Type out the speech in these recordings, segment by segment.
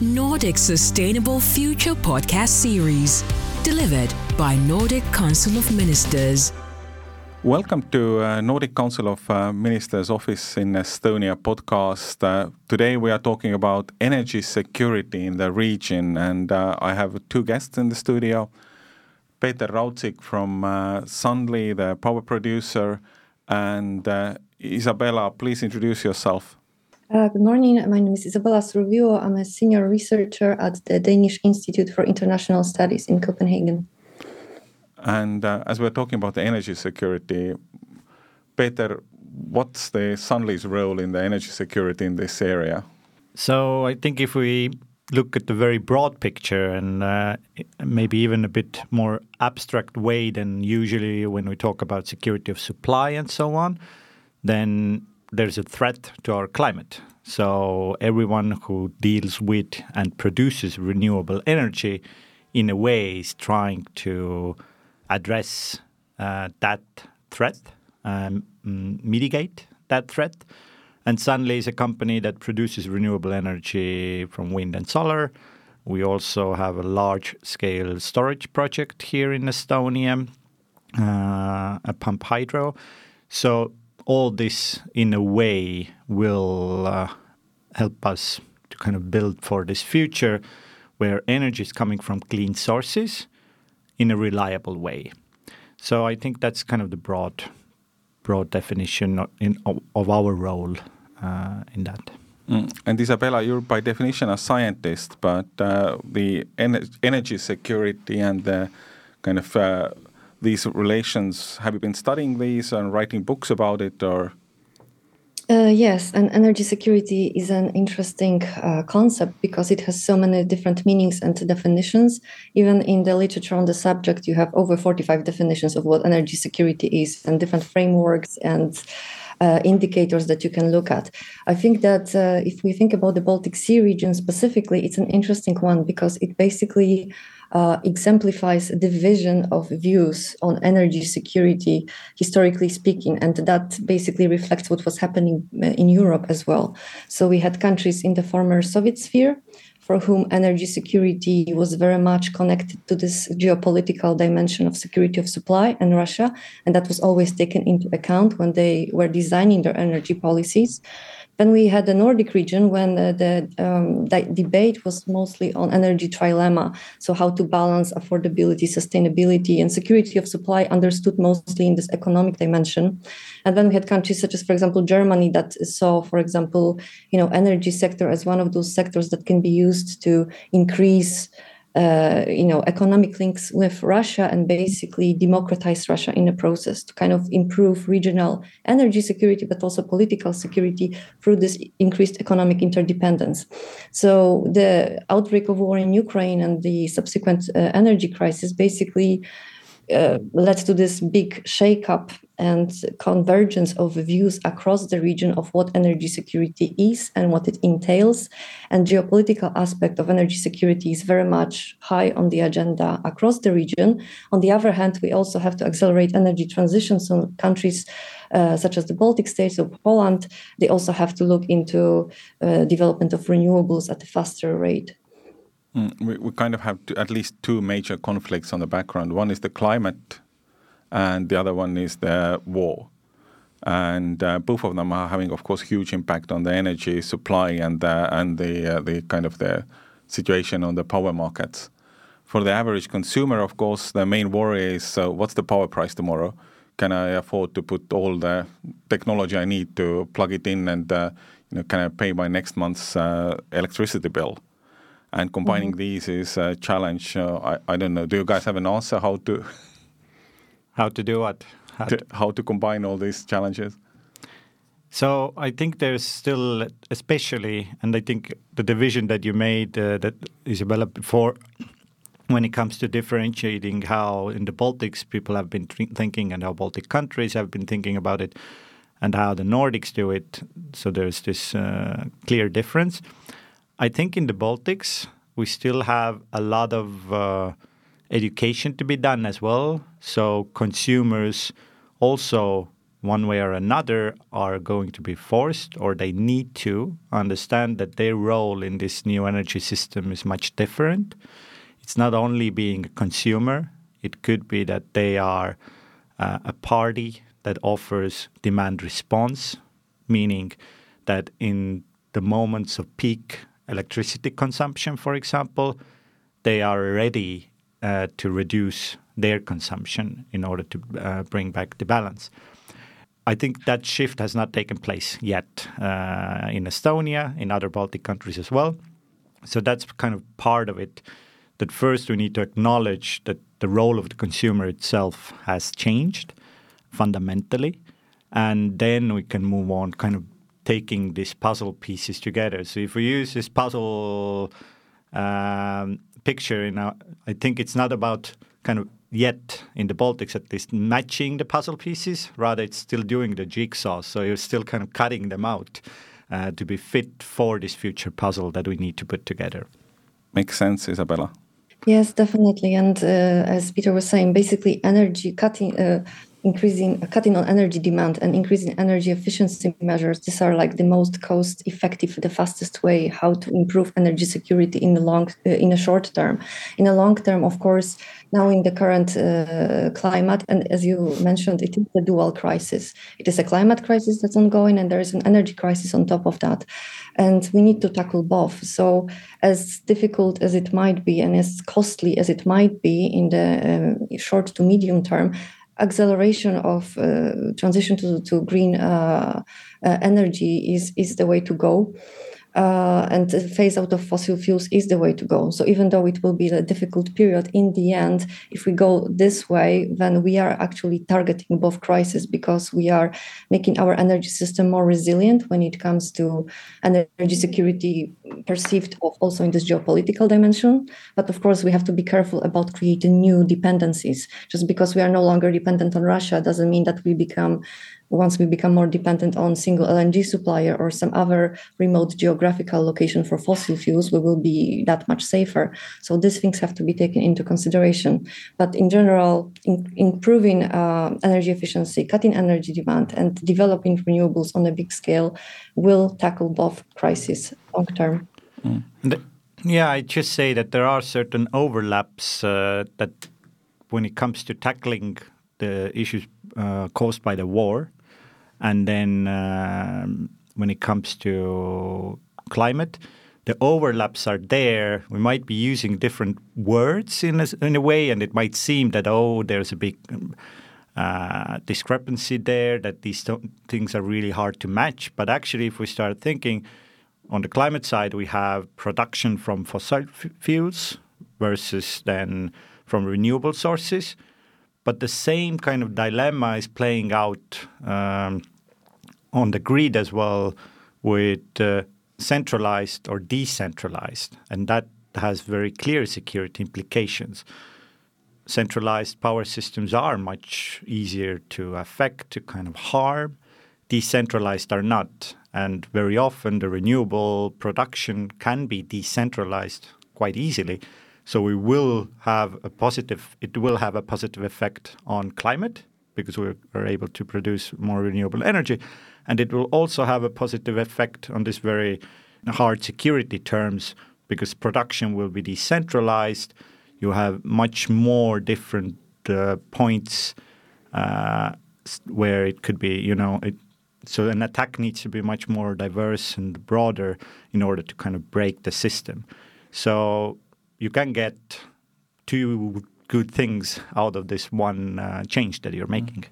Nordic Sustainable Future podcast series, delivered by Nordic Council of Ministers. Welcome to uh, Nordic Council of uh, Ministers office in Estonia podcast. Uh, today we are talking about energy security in the region, and uh, I have two guests in the studio. Peeter Raudsik from uh, the power producer, and uh, Izabela, please introduce yourself. Uh, good morning. My name is Izabela Surwillo. I'm a senior researcher at the Danish Institute for International Studies in Copenhagen. And uh, as we're talking about the energy security, Peeter, what's the Sunly's role in the energy security in this area? So I think if we look at the very broad picture and uh, maybe even a bit more abstract way than usually when we talk about security of supply and so on, then there's a threat to our climate. So everyone who deals with and produces renewable energy in a way is trying to address uh, that threat, um, mitigate that threat. And Sunly is a company that produces renewable energy from wind and solar. We also have a large scale storage project here in Estonia, uh, a pump hydro. So all this in a way will uh, help us to kind of build for this future where energy is coming from clean sources in a reliable way. So I think that's kind of the broad broad definition in, of, of our role uh, in that. Mm. And Izabela, you're by definition a scientist, but uh, the en- energy security and the kind of uh, these relations, have you been studying these and writing books about it, or? Uh, yes, and energy security is an interesting uh, concept because it has so many different meanings and definitions. Even in the literature on the subject, you have over 45 definitions of what energy security is and different frameworks and uh, indicators that you can look at. I think that uh, if we think about the Baltic Sea region specifically, it's an interesting one because it basically uh, exemplifies the vision of views on energy security, historically speaking, and that basically reflects what was happening uh, in Europe as well. So we had countries in the former Soviet sphere for whom energy security was very much connected to this geopolitical dimension of security of supply and Russia, and that was always taken into account when they were designing their energy policies. Then we had the Nordic region when uh, the, um, the debate was mostly on energy trilemma. So, how to balance affordability, sustainability, and security of supply, understood mostly in this economic dimension. And then we had countries such as, for example, Germany that saw, for example, you know, energy sector as one of those sectors that can be used to increase uh, you know economic links with Russia and basically democratize Russia in the process to kind of improve regional energy security, but also political security through this increased economic interdependence. So the outbreak of war in Ukraine and the subsequent uh, energy crisis basically uh, led to this big shakeup and convergence of views across the region of what energy security is and what it entails. And geopolitical aspect of energy security is very much high on the agenda across the region. On the other hand, we also have to accelerate energy transition. So countries uh, such as the Baltic states or Poland, they also have to look into uh, development of renewables at a faster rate. Mm, we, we kind of have to, at least two major conflicts on the background. One is the climate and the other one is the war. And uh, both of them are having, of course, huge impact on the energy supply and the, and the uh, the kind of the situation on the power markets. For the average consumer, of course, the main worry is uh, what's the power price tomorrow? Can I afford to put all the technology I need to plug it in, and uh, you know, can I pay my next month's uh, electricity bill? And combining mm-hmm. these is a challenge. Uh, I, I don't know. Do you guys have an answer how to how to do what? How to, how to combine all these challenges? So I think there's still, especially, and I think the division that you made, uh, that Izabela before, when it comes to differentiating how in the Baltics people have been thinking and how Baltic countries have been thinking about it, and how the Nordics do it. So there's this uh, clear difference. I think in the Baltics we still have a lot of uh, education to be done as well. So consumers also one way or another, are going to be forced or they need to understand that their role in this new energy system is much different. It's not only being a consumer, it could be that they are uh, a party that offers demand response, meaning that in the moments of peak electricity consumption, for example, they are ready uh, to reduce their consumption in order to uh, bring back the balance. I think that shift has not taken place yet uh, in Estonia, in other Baltic countries as well. So that's kind of part of it. That first we need to acknowledge that the role of the consumer itself has changed fundamentally, and then we can move on, kind of taking these puzzle pieces together. So if we use this puzzle um, picture, you know, I think it's not about kind of yet in the Baltics at least matching the puzzle pieces. Rather, it's still doing the jigsaw. So you're still kind of cutting them out uh, to be fit for this future puzzle that we need to put together. Makes sense, Izabela. Yes, definitely. And uh, as Peeter was saying, basically energy cutting, uh, increasing cutting on energy demand and increasing energy efficiency measures. These are like the most cost effective the fastest way how to improve energy security in the long uh, in a short term. In a long term of course now in the current uh, climate and as you mentioned it is a dual crisis. It is a climate crisis that's ongoing and there is an energy crisis on top of that. And we need to tackle both. So as difficult as it might be and as costly as it might be in the uh, short to medium term acceleration of uh, transition to, to green uh, uh, energy is, is the way to go uh, and phase out of fossil fuels is the way to go. So even though it will be a difficult period, in the end, if we go this way, then we are actually targeting both crises because we are making our energy system more resilient when it comes to energy security perceived also in this geopolitical dimension. But of course, we have to be careful about creating new dependencies. Just because we are no longer dependent on Russia doesn't mean that we become once we become more dependent on single LNG supplier or some other remote geographical location for fossil fuels, we will be that much safer. So these things have to be taken into consideration. But in general, in, improving uh, energy efficiency, cutting energy demand, and developing renewables on a big scale will tackle both crises long term. Mm. Yeah, I just say that there are certain overlaps uh, that when it comes to tackling the issues uh, caused by the war, and then um, when it comes to climate, the overlaps are there. We might be using different words in a, in a way, and it might seem that, oh, there's a big uh, discrepancy there, that these things are really hard to match. But actually, if we start thinking on the climate side, we have production from fossil fuels versus then from renewable sources. But the same kind of dilemma is playing out um, on the grid as well with uh, centralized or decentralized, and that has very clear security implications. Centralized power systems are much easier to affect, to kind of harm. Decentralized are not, and very often the renewable production can be decentralized quite easily so we will have a positive. It will have a positive effect on climate because we are able to produce more renewable energy, and it will also have a positive effect on this very hard security terms because production will be decentralized. You have much more different uh, points uh, where it could be, you know, it, so an attack needs to be much more diverse and broader in order to kind of break the system. So you can get two good things out of this one uh, change that you're making.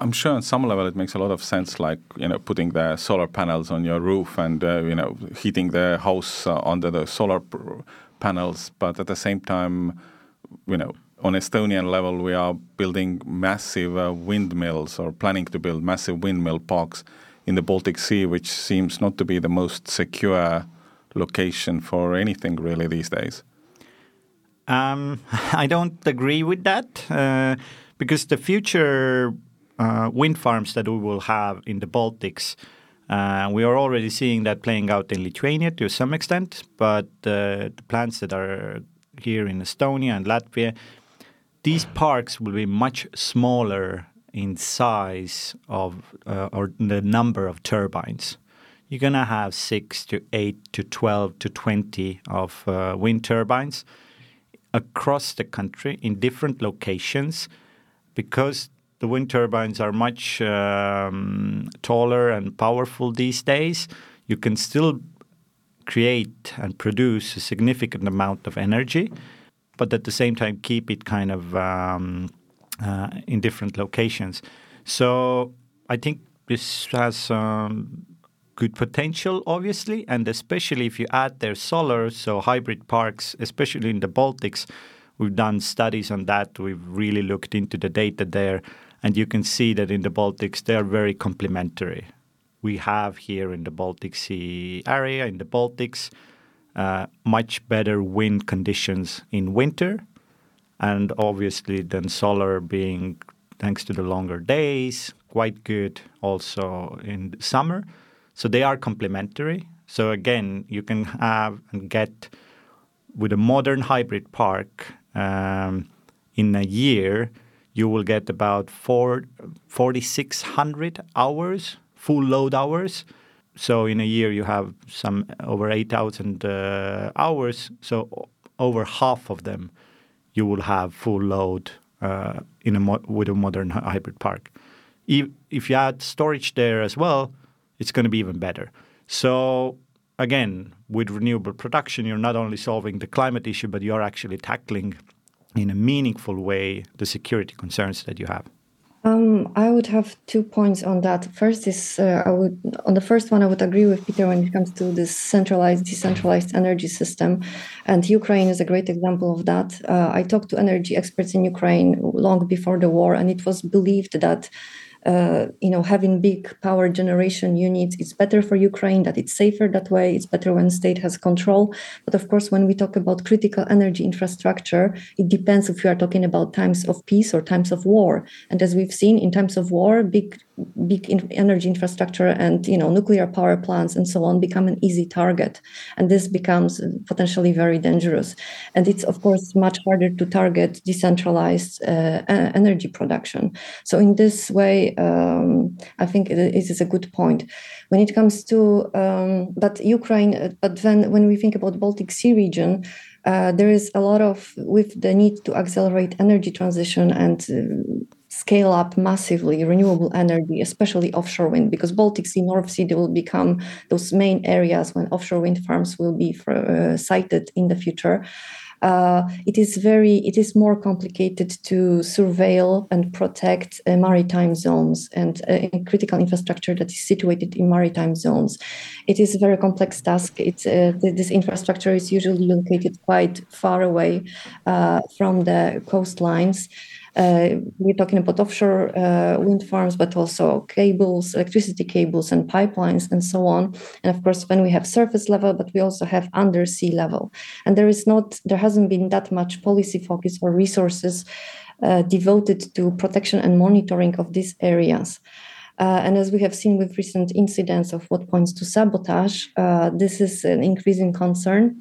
I'm sure on some level it makes a lot of sense, like you know, putting the solar panels on your roof and uh, you know, heating the house uh, under the solar panels. But at the same time, you know, on Estonian level, we are building massive uh, windmills or planning to build massive windmill parks in the Baltic Sea, which seems not to be the most secure location for anything really these days. Um, I don't agree with that uh, because the future uh, wind farms that we will have in the Baltics, uh, we are already seeing that playing out in Lithuania to some extent, but uh, the plants that are here in Estonia and Latvia, these parks will be much smaller in size of uh, or the number of turbines. You're going to have six to eight to 12 to 20 of uh, wind turbines across the country in different locations because the wind turbines are much um, taller and powerful these days. You can still create and produce a significant amount of energy, but at the same time keep it kind of um, uh, in different locations. So I think this has um, good potential, obviously, and especially if you add their solar, so hybrid parks, especially in the Baltics. We've done studies on that. We've really looked into the data there, and you can see that in the Baltics they are very complementary. We have here in the Baltic Sea area, in the Baltics, uh, much better wind conditions in winter, and obviously then solar being, thanks to the longer days, quite good also in summer. So they are complementary. So again, you can have and get with a modern hybrid park um, in a year, you will get about four, 4,600 hours, full load hours. So in a year, you have some over 8,000 uh, hours. So over half of them, you will have full load uh, in a with a modern hybrid park. If, if you add storage there as well, it's going to be even better. So again, with renewable production, you're not only solving the climate issue, but you're actually tackling in a meaningful way the security concerns that you have. Um, I would have two points on that. First is uh, I would on the first one I would agree with Peeter when it comes to this centralized, decentralized energy system, and Ukraine is a great example of that. Uh, I talked to energy experts in Ukraine long before the war, and it was believed that uh, you know, having big power generation units, it's better for Ukraine, that it's safer that way. It's better when state has control. But of course, when we talk about critical energy infrastructure, it depends if we are talking about times of peace or times of war. And as we've seen in times of war, big big in energy infrastructure and you know nuclear power plants and so on become an easy target. And this becomes potentially very dangerous. And it's of course much harder to target decentralized uh, energy production. So in this way um, I think it is a good point. When it comes to um, but Ukraine, uh, but then when we think about the Baltic Sea region, uh, there is a lot of with the need to accelerate energy transition and uh, scale up massively renewable energy, especially offshore wind, because Baltic Sea, North Sea, will become those main areas when offshore wind farms will be for, uh, sited in the future uh, it is very it is more complicated to surveil and protect uh, maritime zones and uh, critical infrastructure that is situated in maritime zones. It is a very complex task. It's uh, this infrastructure is usually located quite far away uh, from the coastlines. Uh, we're talking about offshore uh, wind farms, but also cables, electricity cables, and pipelines, and so on. And of course, when we have surface level, but we also have undersea level. And there is not, there hasn't been that much policy focus or resources uh, devoted to protection and monitoring of these areas. Uh, and as we have seen with recent incidents of what points to sabotage, uh, this is an increasing concern,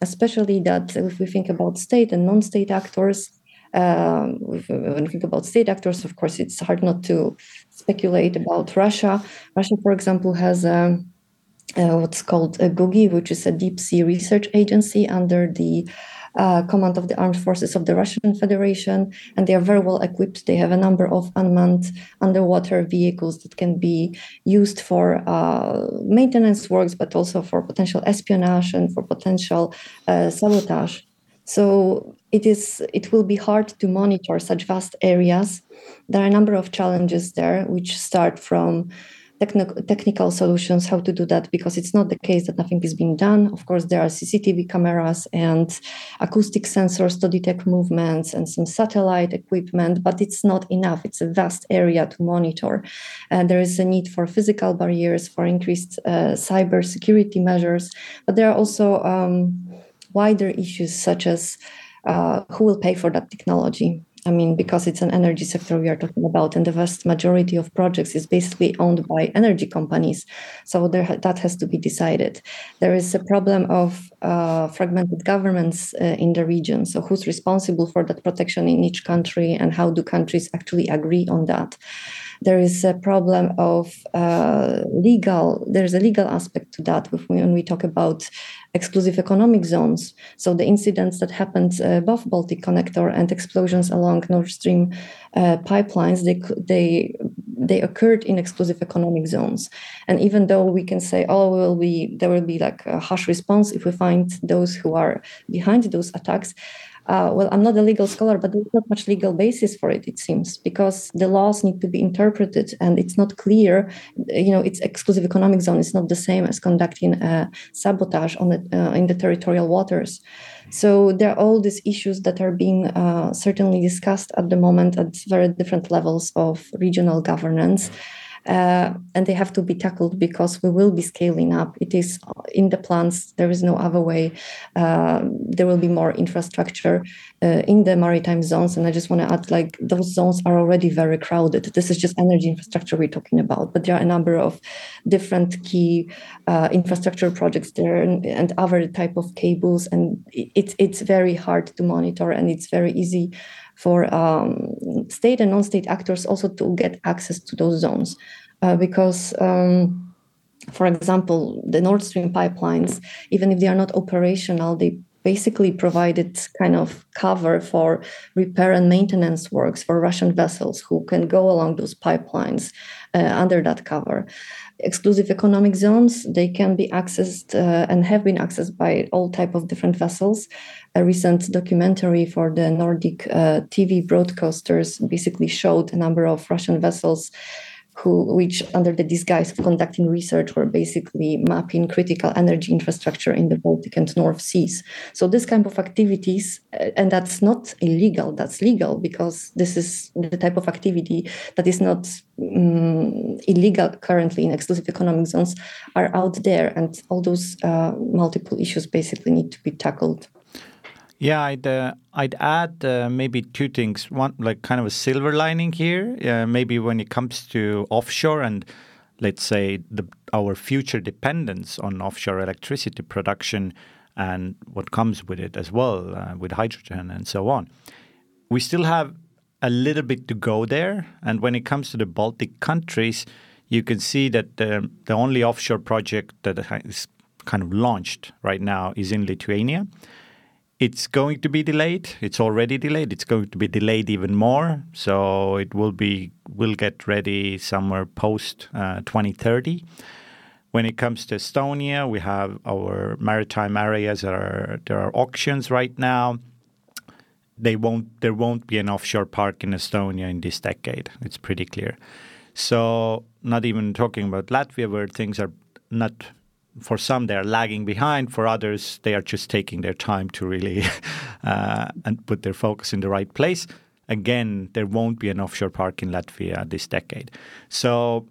especially that if we think about state and non state actors, um, when we think about state actors, of course, it's hard not to speculate about Russia. Russia, for example, has a, uh, what's called a GUGI, which is a deep sea research agency under the uh, command of the armed forces of the Russian Federation, and they are very well equipped. They have a number of unmanned underwater vehicles that can be used for uh, maintenance works, but also for potential espionage and for potential uh, sabotage. So it is it will be hard to monitor such vast areas. There are a number of challenges there, which start from technical technical solutions how to do that because it's not the case that nothing is being done. Of course there are cctv cameras and acoustic sensors to detect movements and some satellite equipment but it's not enough. It's a vast area to monitor. And there is a need for physical barriers for increased uh, cyber security measures but there are also um, wider issues such as uh, who will pay for that technology I mean, because it's an energy sector we are talking about, and the vast majority of projects is basically owned by energy companies. So there, that has to be decided. There is a problem of uh, fragmented governments uh, in the region. So who's responsible for that protection in each country, and how do countries actually agree on that? there is a problem of uh, legal there's a legal aspect to that when we talk about exclusive economic zones. So the incidents that happened uh, above Balticconnector and explosions along nord stream uh, pipelines they they they occurred in exclusive economic zones. And even though we can say oh will be there will be like a harsh response if we find those who are behind those attacks uh, well, I'm not a legal scholar, but there's not much legal basis for it, it seems, because the laws need to be interpreted and it's not clear. You know, it's exclusive economic zone. It's not the same as conducting a sabotage on the, uh, in the territorial waters. So there are all these issues that are being uh, certainly discussed at the moment at very different levels of regional governance. Uh, and they have to be tackled because we will be scaling up. It is in the plans. There is no other way. Uh, there will be more infrastructure uh, in the maritime zones, and I just want to add, like those zones are already very crowded. This is just energy infrastructure we're talking about, but there are a number of different key uh, infrastructure projects there and, and, other type of cables, and it's it's very hard to monitor, and it's very easy for um, state and non-state actors also to get access to those zones. Uh, because um, for example the nord stream pipelines even if they are not operational they basically provided kind of cover for repair and maintenance works for russian vessels who can go along those pipelines uh, under that cover exclusive economic zones they can be accessed uh, and have been accessed by all type of different vessels. A recent documentary for the nordic uh, tv broadcasters basically showed a number of russian vessels who, which under the disguise of conducting research were basically mapping critical energy infrastructure in the Baltic and North Seas. So this kind of activities, uh, and that's not illegal, that's legal because this is the type of activity that is not um, illegal currently in exclusive economic zones are out there and all those uh, multiple issues basically need to be tackled. Yeah, I'd uh, I'd add uh, maybe two things. One, like kind of a silver lining here. Uh, maybe when it comes to offshore and let's say the, our future dependence on offshore electricity production and what comes with it as well, uh, with hydrogen and so on. We still have a little bit to go there. And when it comes to the Baltic countries, you can see that the, the only offshore project that is kind of launched right now is in Lithuania. It's going to be delayed. It's already delayed. It's going to be delayed even more. So it will be will get ready somewhere post uh, 2030. When it comes to Estonia, we have our maritime areas. There are there are auctions right now. They won't there won't be an offshore park in Estonia in this decade. It's pretty clear. So not even talking about Latvia, where things are not for some they are lagging behind. For others they are just taking their time to really uh, and put their focus in the right place. Again there won't be an offshore park in latvia this decade. So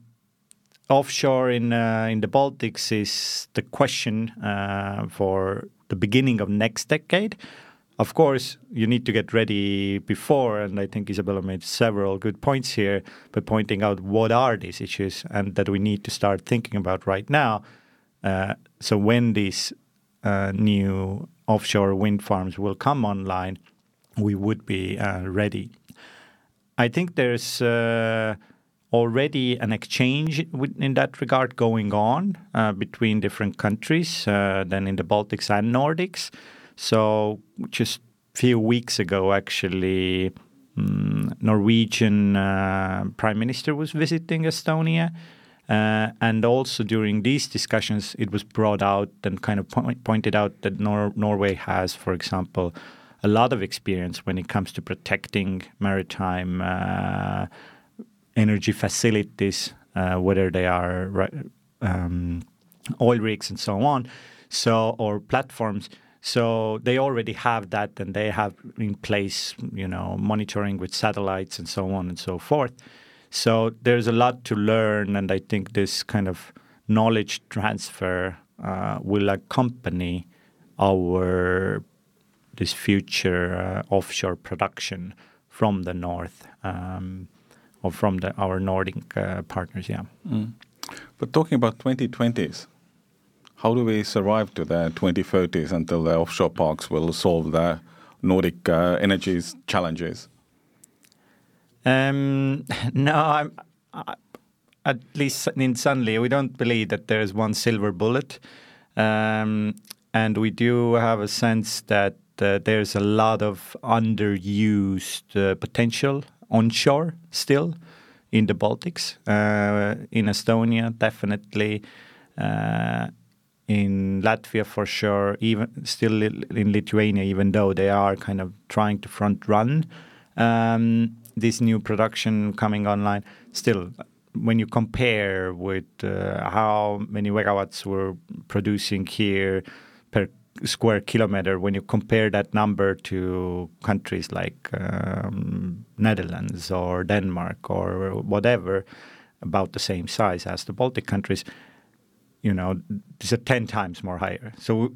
offshore in uh, in the baltics is the question uh, for the beginning of next decade. Of course, you need to get ready before, and I think Izabela made several good points here by pointing out what are these issues and that we need to start thinking about right now so when these uh, new offshore wind farms will come online, we would be uh, ready. I think there's already an exchange in that regard going on uh, between different countries uh, than in the Baltics and Nordics. So just a few weeks ago, actually, um, Norwegian uh, prime minister was visiting Estonia, uh, and also during these discussions, it was brought out and kind of po- pointed out that Nor- Norway has, for example, a lot of experience when it comes to protecting maritime uh, energy facilities, uh, whether they are um, oil rigs and so on, so or platforms. So they already have that, and they have in place, you know, monitoring with satellites and so on and so forth. So there's a lot to learn, and I think this kind of knowledge transfer uh, will accompany our this future uh, offshore production from the north um, or from the, our Nordic uh, partners. Yeah. Mm. But talking about 2020s, how do we survive to the 2030s until the offshore parks will solve the Nordic uh, energy's challenges? Um, no, I'm, I, at least in Sunly, we don't believe that there is one silver bullet. Um, and we do have a sense that uh, there's a lot of underused uh, potential onshore still in the Baltics. Uh, in Estonia, definitely. Uh, in Latvia, for sure. Even still in Lithuania, even though they are kind of trying to front run um, this new production coming online. Still, when you compare with uh, how many megawatts we're producing here per square kilometer, when you compare that number to countries like um, Netherlands or Denmark or whatever, about the same size as the Baltic countries, you know, are 10 times more higher. So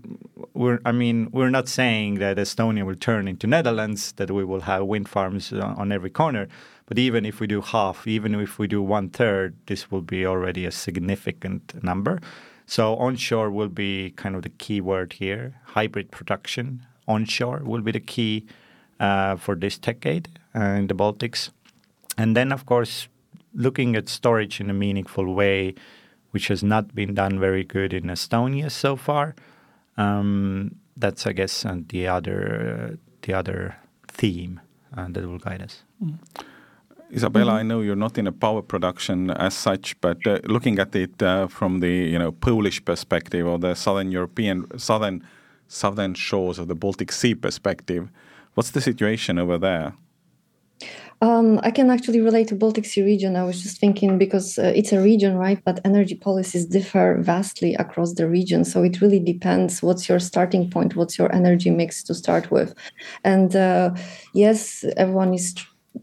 we're, I mean, we're not saying that Estonia will turn into Netherlands, that we will have wind farms on every corner. But even if we do half, even if we do one third, this will be already a significant number. So onshore will be kind of the key word here. Hybrid production onshore will be the key uh, for this decade uh, in the Baltics. And then, of course, looking at storage in a meaningful way which has not been done very good in Estonia so far. Um, that's, I guess, uh, the other uh, the other theme uh, that will guide us. Mm. Izabela. I know you're not in a power production as such, but uh, looking at it uh, from the you know Polish perspective or the southern European southern southern shores of the Baltic Sea perspective, what's the situation over there? Um, I can actually relate to Baltic Sea region. I was just thinking because uh, it's a region, right? But energy policies differ vastly across the region. So it really depends what's your starting point, what's your energy mix to start with. And uh, yes, everyone is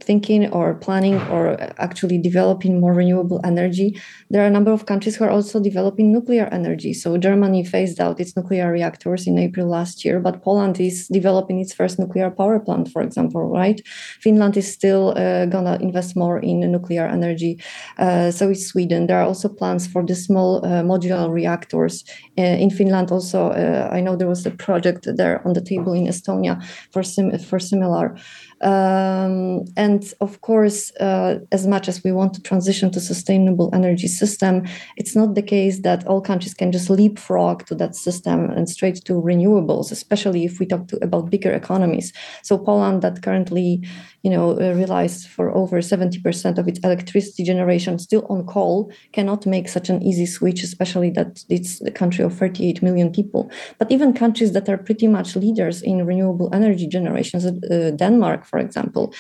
thinking or planning or actually developing more renewable energy. There are a number of countries who are also developing nuclear energy. So Germany phased out its nuclear reactors in April last year, but Poland is developing its first nuclear power plant, for example, right? Finland is still uh, gonna invest more in nuclear energy. Uh, so is Sweden. There are also plans for the small uh, modular reactors uh, in Finland. Also, uh, I know there was a project there on the table in Estonia for sim- for similar. Um, and of course, uh, as much as we want to transition to sustainable energy system, it's not the case that all countries can just leapfrog to that system and straight to renewables, especially if we talk to, about bigger economies. So Poland, that currently you know, uh, relies for over 70% of its electricity generation still on coal, cannot make such an easy switch, especially that it's a country of 38 million people. But even countries that are pretty much leaders in renewable energy generations, uh, Denmark, for example,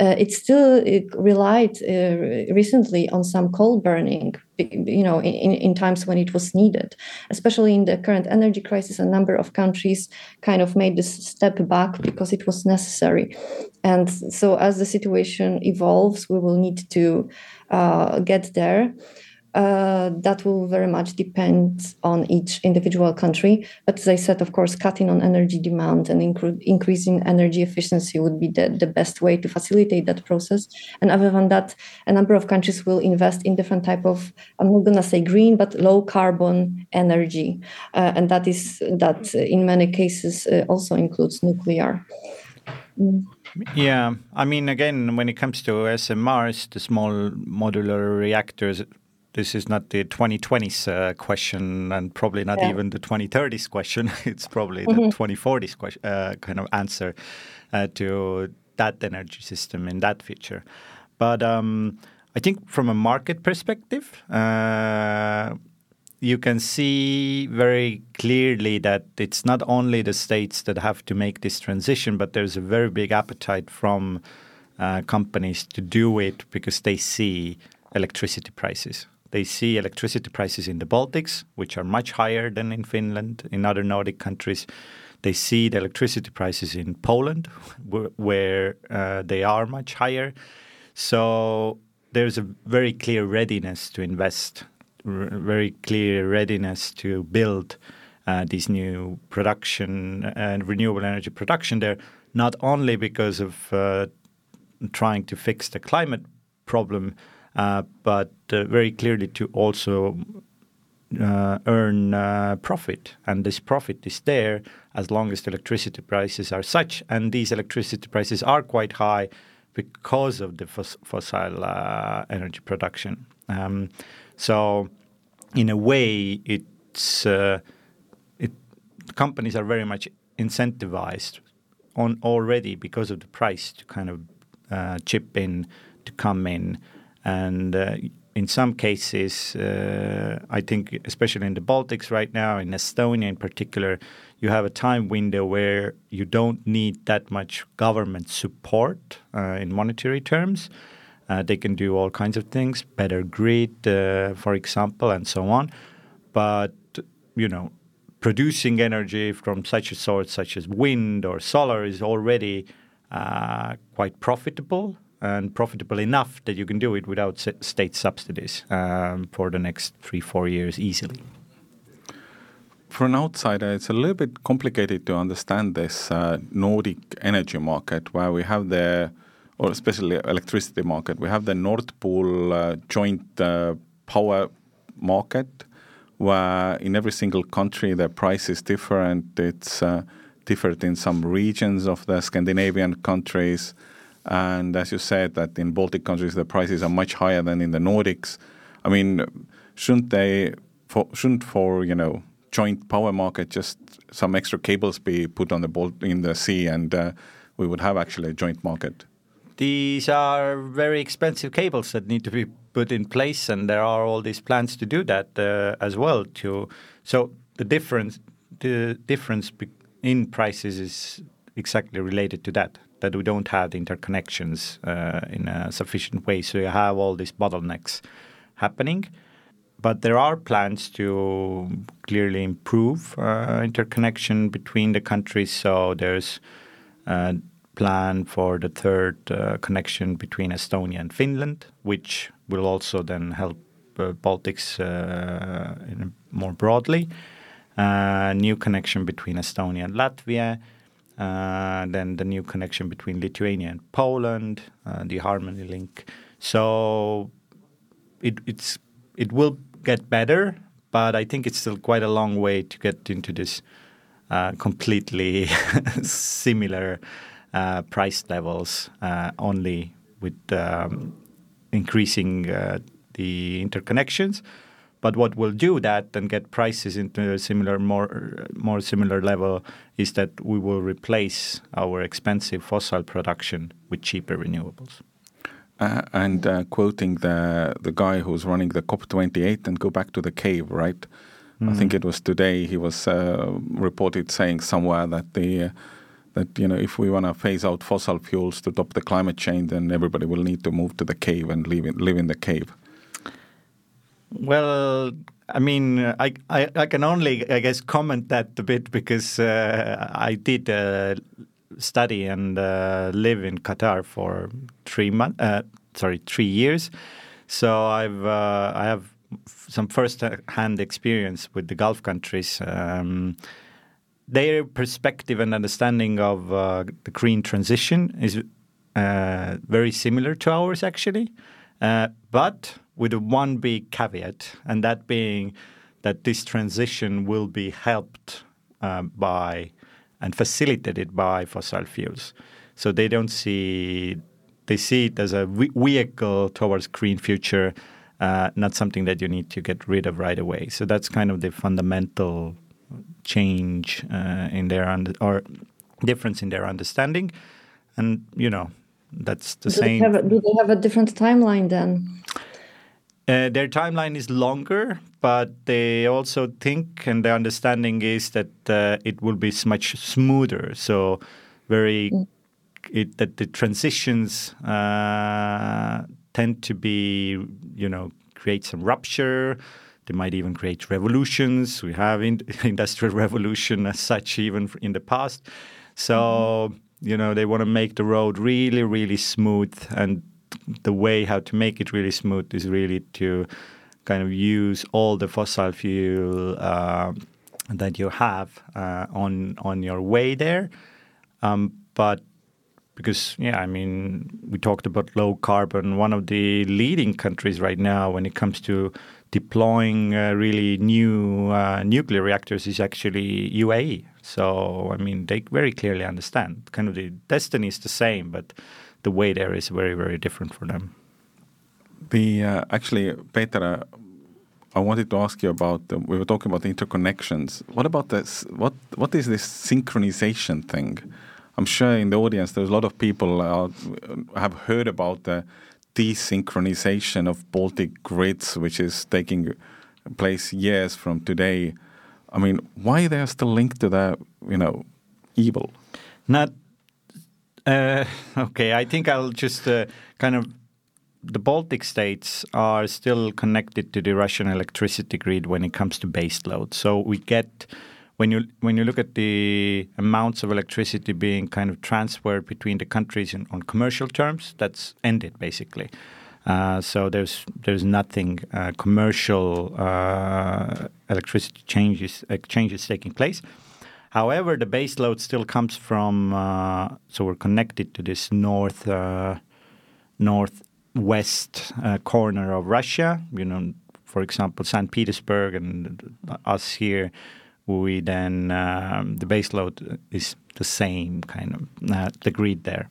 uh, it still it relied uh, recently on some coal burning you know in, in times when it was needed. Especially in the current energy crisis a number of countries kind of made this step back because it was necessary. And so as the situation evolves we will need to uh, get there uh, that will very much depend on each individual country. But as I said, of course, cutting on energy demand and incre- increasing energy efficiency would be the, the best way to facilitate that process. And other than that, a number of countries will invest in different type of, I'm not going to say green, but low carbon energy. Uh, and that is that in many cases uh, also includes nuclear. Mm. Yeah, I mean, again, when it comes to SMRs, the small modular reactors, this is not the 2020s uh, question and probably not yeah. even the 2030s question. it's probably mm-hmm. the 2040s question, uh, kind of answer uh, to that energy system in that future. But um, I think from a market perspective, uh, you can see very clearly that it's not only the states that have to make this transition, but there's a very big appetite from uh, companies to do it because they see electricity prices. They see electricity prices in the Baltics, which are much higher than in Finland, in other Nordic countries. They see the electricity prices in Poland, where uh, they are much higher. So there's a very clear readiness to invest, very clear readiness to build uh, these new production and renewable energy production there, not only because of uh, trying to fix the climate problem, but uh, very clearly to also uh, earn uh, profit, and this profit is there as long as the electricity prices are such, and these electricity prices are quite high because of the fos- fossil uh, energy production. Um, so, in a way, it's uh, it companies are very much incentivized on already because of the price to kind of uh, chip in to come in and uh, in some cases, uh, I think, especially in the Baltics right now, in Estonia in particular, you have a time window where you don't need that much government support uh, in monetary terms. Uh, they can do all kinds of things, better grid, uh, for example, and so on. But, you know, producing energy from such a source, such as wind or solar, is already uh, quite profitable and profitable enough that you can do it without state subsidies um, for the next three, four years easily. For an outsider, it's a little bit complicated to understand this uh, Nordic energy market where we have the, or especially electricity market, we have the Nord Pool uh, joint uh, power market where in every single country the price is different. It's uh, different in some regions of the Scandinavian countries and as you said, that in Baltic countries the prices are much higher than in the Nordics. I mean, shouldn't they, for, shouldn't for you know joint power market just some extra cables be put on the in the sea, and uh, we would have actually a joint market? These are very expensive cables that need to be put in place, and there are all these plans to do that uh, as well. To so the difference, the difference in prices is exactly related to that that we don't have the interconnections uh, in a sufficient way. So you have all these bottlenecks happening. But there are plans to clearly improve uh, interconnection between the countries. So there's a plan for the third uh, connection between Estonia and Finland, which will also then help Baltics more broadly. Uh, new connection between Estonia and Latvia, uh, then the new connection between Lithuania and Poland, uh, the Harmony link. So it, it's it will get better, but I think it's still quite a long way to get into this uh, completely similar uh, price levels, uh, only with um, increasing uh, the interconnections. But what will do that and get prices into a similar, more more similar level is that we will replace our expensive fossil production with cheaper renewables. Uh, and uh, quoting the the guy who's running the COP28 and go back to the cave, right? Mm. I think mm. it was today he was uh, reported saying somewhere that the that you know if we want to phase out fossil fuels to stop the climate change, then everybody will need to move to the cave and live in, live in the cave. Well, I mean, I, I, I, can only, I guess, comment that a bit because uh, I did uh, study and uh, live in Qatar for three months, uh, sorry, three years. So I've uh, I have some first-hand experience with the Gulf countries. Um, their perspective and understanding of uh, the green transition is very similar to ours, actually. but with one big caveat, and that being that this transition will be helped uh, by and facilitated by fossil fuels. So they don't see they see it as a vehicle towards green future, uh, not something that you need to get rid of right away. So that's kind of the fundamental change uh, in their under, or difference in their understanding, and you know that's the do same. They a, do they have a different timeline then? Uh, their timeline is longer, but they also think, and their understanding is that uh, it will be much smoother. So, very mm. it, that the transitions uh, tend to be, you know, create some rupture. They might even create revolutions. We have in, industrial revolution as such, even in the past. So, mm-hmm. you know, they want to make the road really, really smooth and the way how to make it really smooth is really to kind of use all the fossil fuel uh, that you have uh, on on your way there. Um, but because yeah, I mean, we talked about low carbon. One of the leading countries right now when it comes to deploying uh, really new uh, nuclear reactors is actually UAE. So I mean, they very clearly understand. Kind of the destiny is the same, but the way there is very very different for them. The uh, actually, Peeter, I wanted to ask you about. we were talking about interconnections. What about this? What what is this synchronization thing? I'm sure in the audience there's a lot of people uh, have heard about the desynchronization of Baltic grids, which is taking place years from today. I mean, why they are still linked to the, you know, evil? Not uh, okay. I think I'll just uh, kind of the Baltic states are still connected to the Russian electricity grid when it comes to base load. So we get when you when you look at the amounts of electricity being kind of transferred between the countries in, on commercial terms, that's ended basically. Uh, so there's there's nothing uh, commercial uh, electricity changes exchanges taking place. However, the base load still comes from uh, so we're connected to this north uh, northwest uh, corner of Russia. You know, for example, St. Petersburg and us here we then um, the base load is the same kind of uh, the grid there.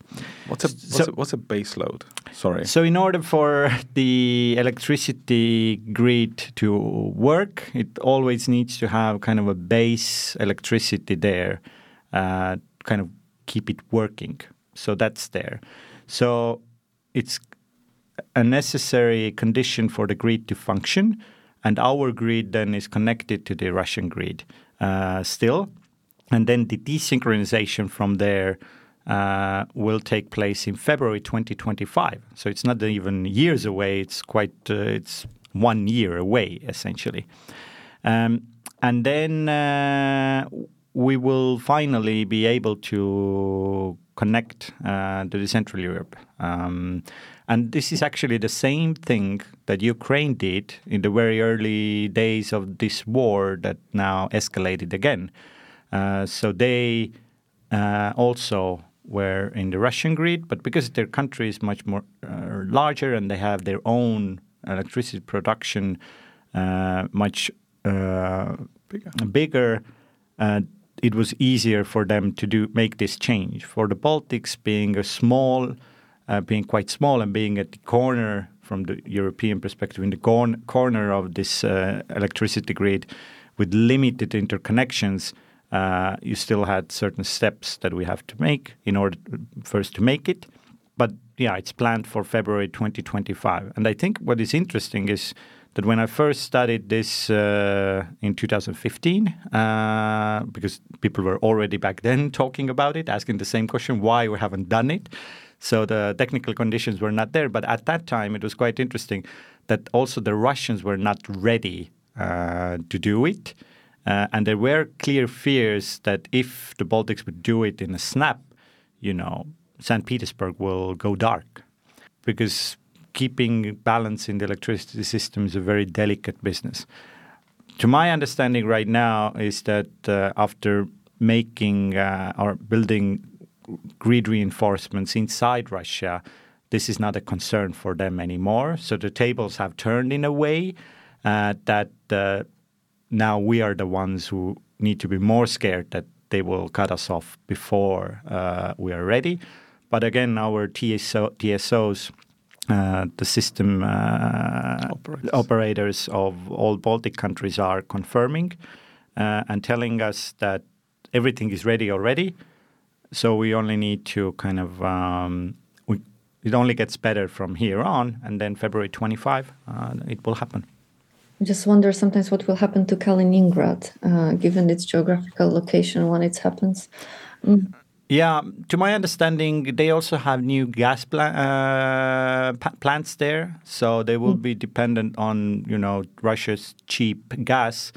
What's a what's, so, a what's a base load? Sorry. So in order for the electricity grid to work, it always needs to have kind of a base electricity there, uh, kind of keep it working. So that's there. So it's a necessary condition for the grid to function and our grid then is connected to the Russian grid uh, still. And then the desynchronization from there uh, will take place in February 2025. So it's not even years away. It's quite uh, it's one year away essentially. Um, and then uh, we will finally be able to connect uh, to the Central Europe. Um, and this is actually the same thing that Ukraine did in the very early days of this war that now escalated again. Uh, so they uh, also were in the Russian grid, but because their country is much more uh, larger and they have their own electricity production uh, much uh, bigger, bigger uh, it was easier for them to do make this change. For the Baltics being a small uh, being quite small and being at the corner from the European perspective in the cor- corner of this uh, electricity grid with limited interconnections, uh, you still had certain steps that we have to make in order first to make it. But yeah, it's planned for February 2025. And I think what is interesting is that when I first studied this uh, in 2015, uh, because people were already back then talking about it, asking the same question, why we haven't done it. So the technical conditions were not there. But at that time, it was quite interesting that also the Russians were not ready uh, to do it. Uh, and there were clear fears that if the Baltics would do it in a snap, you know, St. Petersburg will go dark. Because keeping balance in the electricity system is a very delicate business. To my understanding right now is that uh, after making uh, or building grid reinforcements inside Russia, this is not a concern for them anymore. So the tables have turned in a way uh, that uh, now we are the ones who need to be more scared that they will cut us off before uh, we are ready. But again, our TSO, TSOs, uh, the system uh, operators. of all Baltic countries are confirming uh, and telling us that everything is ready already so we only need to kind of um, we, it only gets better from here on, and then February 25, uh, it will happen. I just wonder sometimes what will happen to Kaliningrad, uh, given its geographical location when it happens. Mm. Yeah, to my understanding, they also have new gas pla- uh, p- plants there, so they will mm. be dependent on you know Russia's cheap gas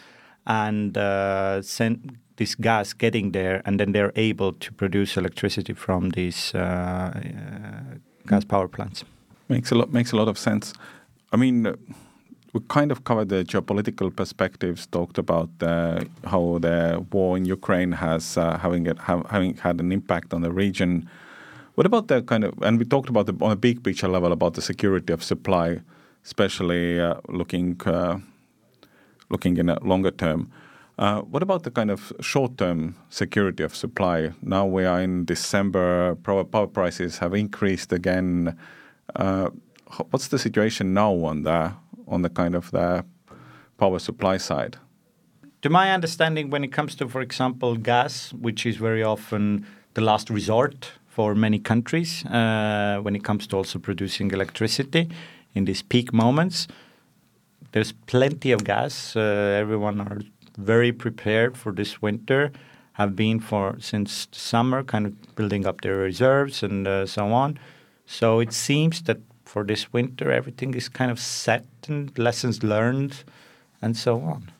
and uh, send this gas getting there, and then they're able to produce electricity from these uh, uh, gas power plants. Makes a lot makes a lot of sense. I mean, uh, we kind of covered the geopolitical perspectives, talked about uh, how the war in Ukraine has uh, having it, having had an impact on the region. What about the kind of, and we talked about the, on a big picture level about the security of supply, especially uh, looking looking in a longer term. Uh, what about the kind of short-term security of supply? Now we are in December, power, prices have increased again. Uh, what's the situation now on the on the kind of the power supply side? To my understanding, when it comes to, for example, gas, which is very often the last resort for many countries uh, when it comes to also producing electricity in these peak moments, there's plenty of gas. Everyone are very prepared for this winter. Have been for since summer, kind of building up their reserves and uh, so on. So it seems that for this winter, everything is kind of set and lessons learned, and so on.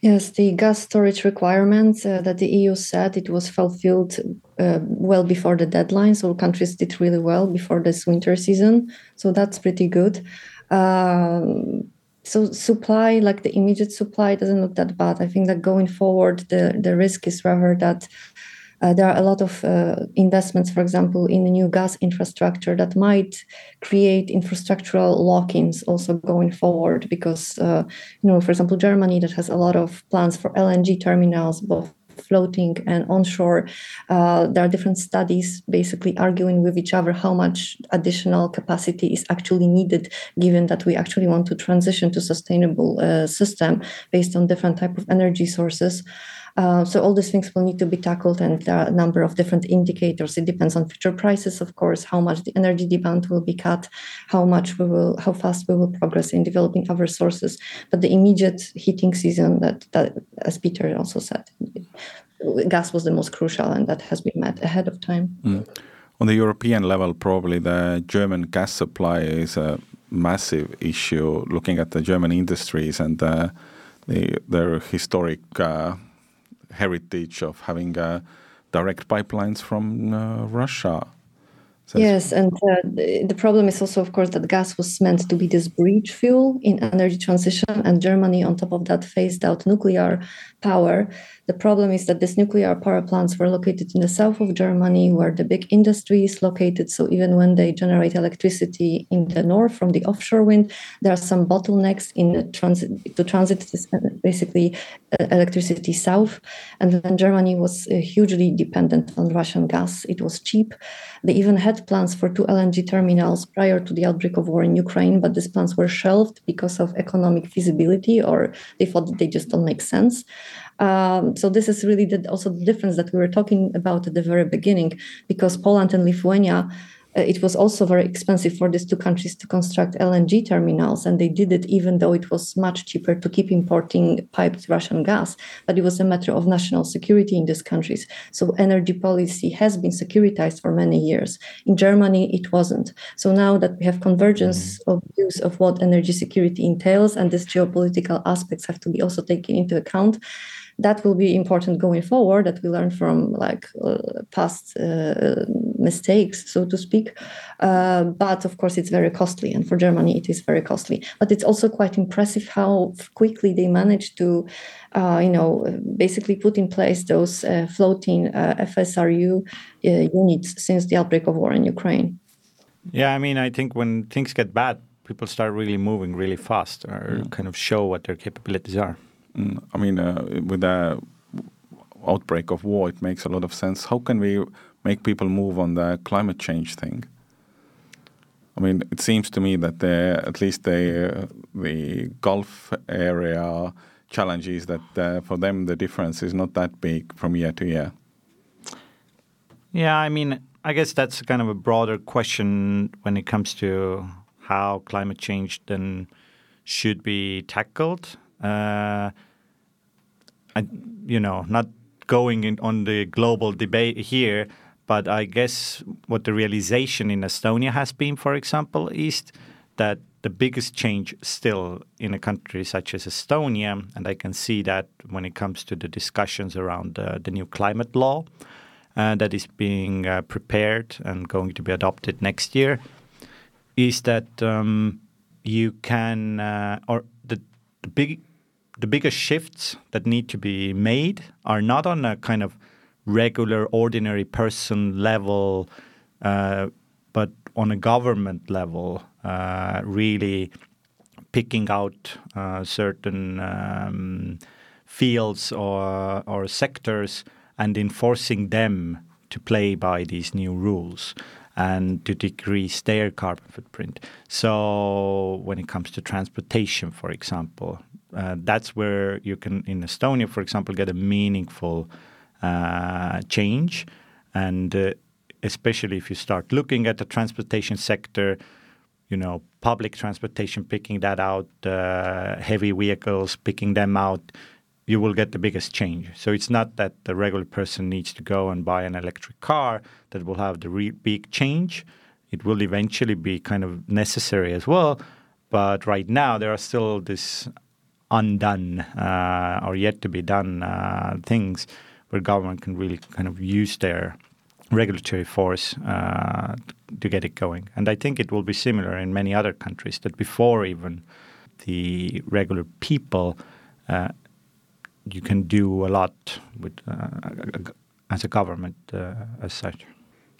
Yes, the gas storage requirements uh, that the EU set it was fulfilled uh, well before the deadline. So countries did really well before this winter season. So that's pretty good. Um, so supply, like the immediate supply, doesn't look that bad. I think that going forward, the the risk is rather that uh, there are a lot of uh, investments, for example, in the new gas infrastructure that might create infrastructural lock-ins also going forward. Because uh, you know, for example, Germany that has a lot of plans for LNG terminals, both floating and onshore. Uh, there are different studies basically arguing with each other how much additional capacity is actually needed, given that we actually want to transition to sustainable uh, system based on different type of energy sources. Uh, so all these things will need to be tackled, and there are a number of different indicators. It depends on future prices, of course, how much the energy demand will be cut, how much we will, how fast we will progress in developing other sources. But the immediate heating season, that, that as Peeter also said, gas was the most crucial, and that has been met ahead of time. Mm. On the European level, probably the German gas supply is a massive issue. Looking at the German industries and uh, the, their historic. Uh, heritage of having uh, direct pipelines from uh, Russia. Yes, and uh, the problem is also, of course, that gas was meant to be this bridge fuel in energy transition, and Germany, on top of that, phased out nuclear power. The problem is that these nuclear power plants were located in the south of Germany, where the big industry is located. So even when they generate electricity in the north from the offshore wind, there are some bottlenecks in transit to transit this basically uh, electricity south. And then Germany was uh, hugely dependent on Russian gas. It was cheap. They even had plans for two LNG terminals prior to the outbreak of war in Ukraine, but these plans were shelved because of economic feasibility, or they thought that they just don't make sense. Um, so this is really the, also the difference that we were talking about at the very beginning, because Poland and Lithuania uh, it was also very expensive for these two countries to construct LNG terminals, and they did it even though it was much cheaper to keep importing piped Russian gas. But it was a matter of national security in these countries. So energy policy has been securitized for many years. In Germany, it wasn't. So now that we have convergence mm-hmm. of views of what energy security entails, and these geopolitical aspects have to be also taken into account that will be important going forward that we learn from like uh, past uh, mistakes so to speak. Uh, but of course it's very costly and for germany it is very costly. But it's also quite impressive how quickly they managed to uh, you know basically put in place those uh, floating uh, fsru units since the outbreak of war in ukraine. Yeah i mean i think when things get bad people start really moving really fast or mm. kind of show what their capabilities are Mm, I mean, uh, with the outbreak of war, it makes a lot of sense. How can we make people move on the climate change thing? I mean, it seems to me that the, at least the uh, the Gulf area challenges that uh, for them the difference is not that big from year to year. Yeah, I mean, I guess that's kind of a broader question when it comes to how climate change then should be tackled. Uh, I, you know, not going in on the global debate here, but I guess what the realization in Estonia has been, for example, is that the biggest change still in a country such as Estonia, and I can see that when it comes to the discussions around uh, the new climate law uh, that is being uh, prepared and going to be adopted next year, is that um, you can, uh, or the, the big the biggest shifts that need to be made are not on a kind of regular, ordinary person level uh, but on a government level, uh, really picking out uh, certain um, fields or, or sectors and enforcing them to play by these new rules and to decrease their carbon footprint. So, when it comes to transportation, for example, uh, that's where you can, in Estonia, for example, get a meaningful uh, change. And uh, especially if you start looking at the transportation sector, you know, public transportation picking that out, uh, heavy vehicles picking them out, you will get the biggest change. So it's not that the regular person needs to go and buy an electric car that will have the re- big change. It will eventually be kind of necessary as well. But right now, there are still this undone uh, or yet to be done uh, things where government can really kind of use their regulatory force uh, to get it going. And I think it will be similar in many other countries that before even the regular people uh, you can do a lot with uh, as a government uh, as such.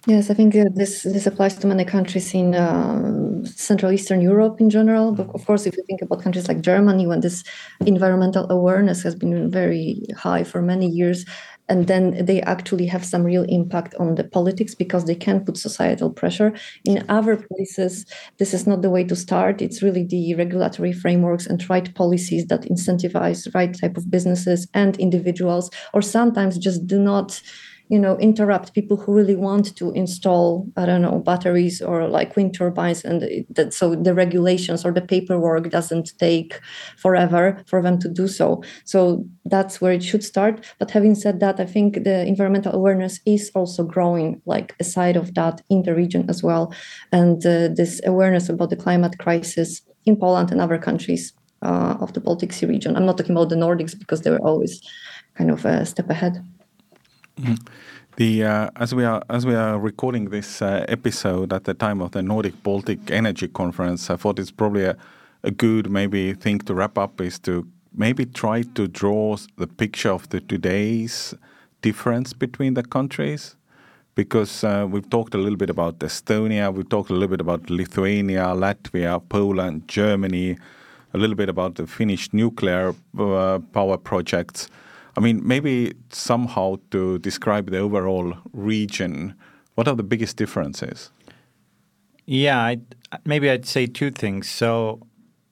Yes, I think uh, this this applies to many countries in uh, Central Eastern Europe in general. But of course, if you think about countries like Germany, when this environmental awareness has been very high for many years, and then they actually have some real impact on the politics because they can put societal pressure. In other places, this is not the way to start. It's really the regulatory frameworks and right policies that incentivize right type of businesses and individuals, or sometimes just do not you know interrupt people who really want to install i don't know batteries or like wind turbines and that so the regulations or the paperwork doesn't take forever for them to do so. So that's where it should start. But having said that i think the environmental awareness is also growing like aside of that in the region as well. And uh, this awareness about the climate crisis in poland and other countries uh, of the baltic sea region. I'm not talking about the nordics because they were always kind of a step ahead the uh, as we are as we are recording this uh, episode at the time of the Nordic Baltic Energy Conference, I thought it's probably a, a good maybe thing to wrap up is to maybe try to draw the picture of the today's difference between the countries because uh, we've talked a little bit about Estonia, we've talked a little bit about Lithuania, Latvia, Poland, Germany, a little bit about the Finnish nuclear uh, power projects. I mean, maybe somehow to describe the overall region, what are the biggest differences? Yeah, I'd, maybe I'd say two things. So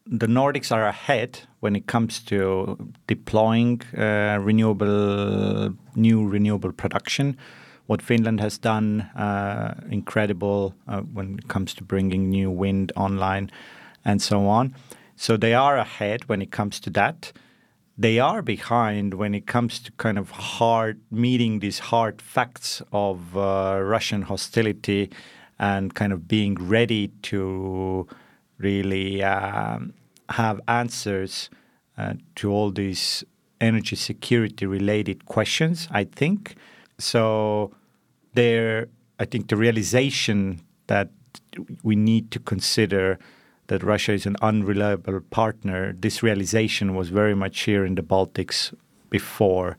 the Nordics are ahead when it comes to deploying uh, renewable, new renewable production. What Finland has done, uh, incredible uh, when it comes to bringing new wind online and so on. So they are ahead when it comes to that they are behind when it comes to kind of hard meeting these hard facts of uh, Russian hostility and kind of being ready to really um, have answers uh, to all these energy security related questions, I think. So there, I think the realization that we need to consider that Russia is an unreliable partner, this realization was very much here in the Baltics before,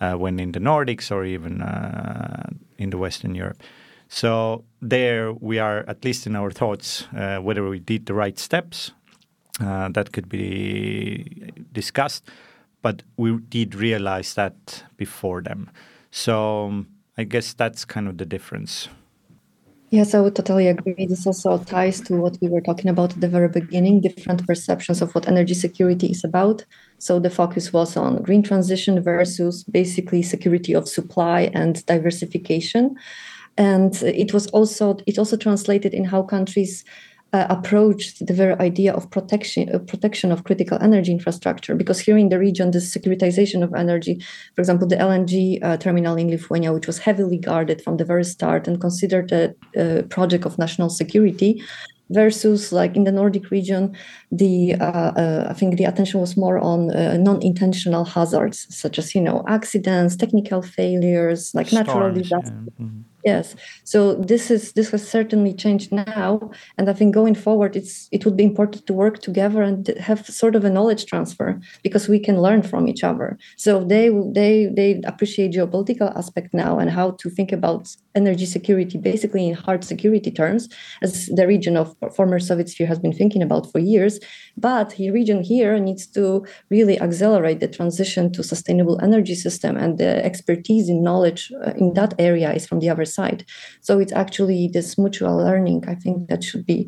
uh, when in the Nordics or even uh, in the Western Europe. So there we are, at least in our thoughts, uh, whether we did the right steps, uh, that could be discussed. But we did realize that before them. So um, I guess that's kind of the difference. Yes, I would totally agree. This also ties to what we were talking about at the very beginning different perceptions of what energy security is about. So the focus was on green transition versus basically security of supply and diversification. And it was also, it also translated in how countries uh, approached the very idea of protection uh, protection of critical energy infrastructure because here in the region the securitization of energy for example the lng uh, terminal in lithuania which was heavily guarded from the very start and considered a, project of national security versus like in the Nordic region, the uh, uh, I think the attention was more on uh, non-intentional hazards such as you know accidents, technical failures, like natural disasters. Yeah. Mm-hmm Yes. So this is this has certainly changed now, and I think going forward, it's it would be important to work together and have sort of a knowledge transfer because we can learn from each other. So they they they appreciate geopolitical aspect now and how to think about energy security basically in hard security terms, as the region of former Soviet sphere has been thinking about for years. But the region here needs to really accelerate the transition to sustainable energy system, and the expertise in knowledge uh, in that area is from the other side. So it's actually this mutual learning, I think, that should be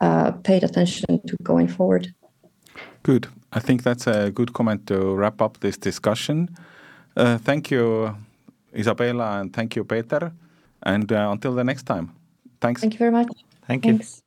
uh, paid attention to going forward. Good. I think that's a good comment to wrap up this discussion. Uh, thank you, Izabela, and thank you, Peeter. And uh, until the next time, thanks. Thank you very much. Thank you. Thanks.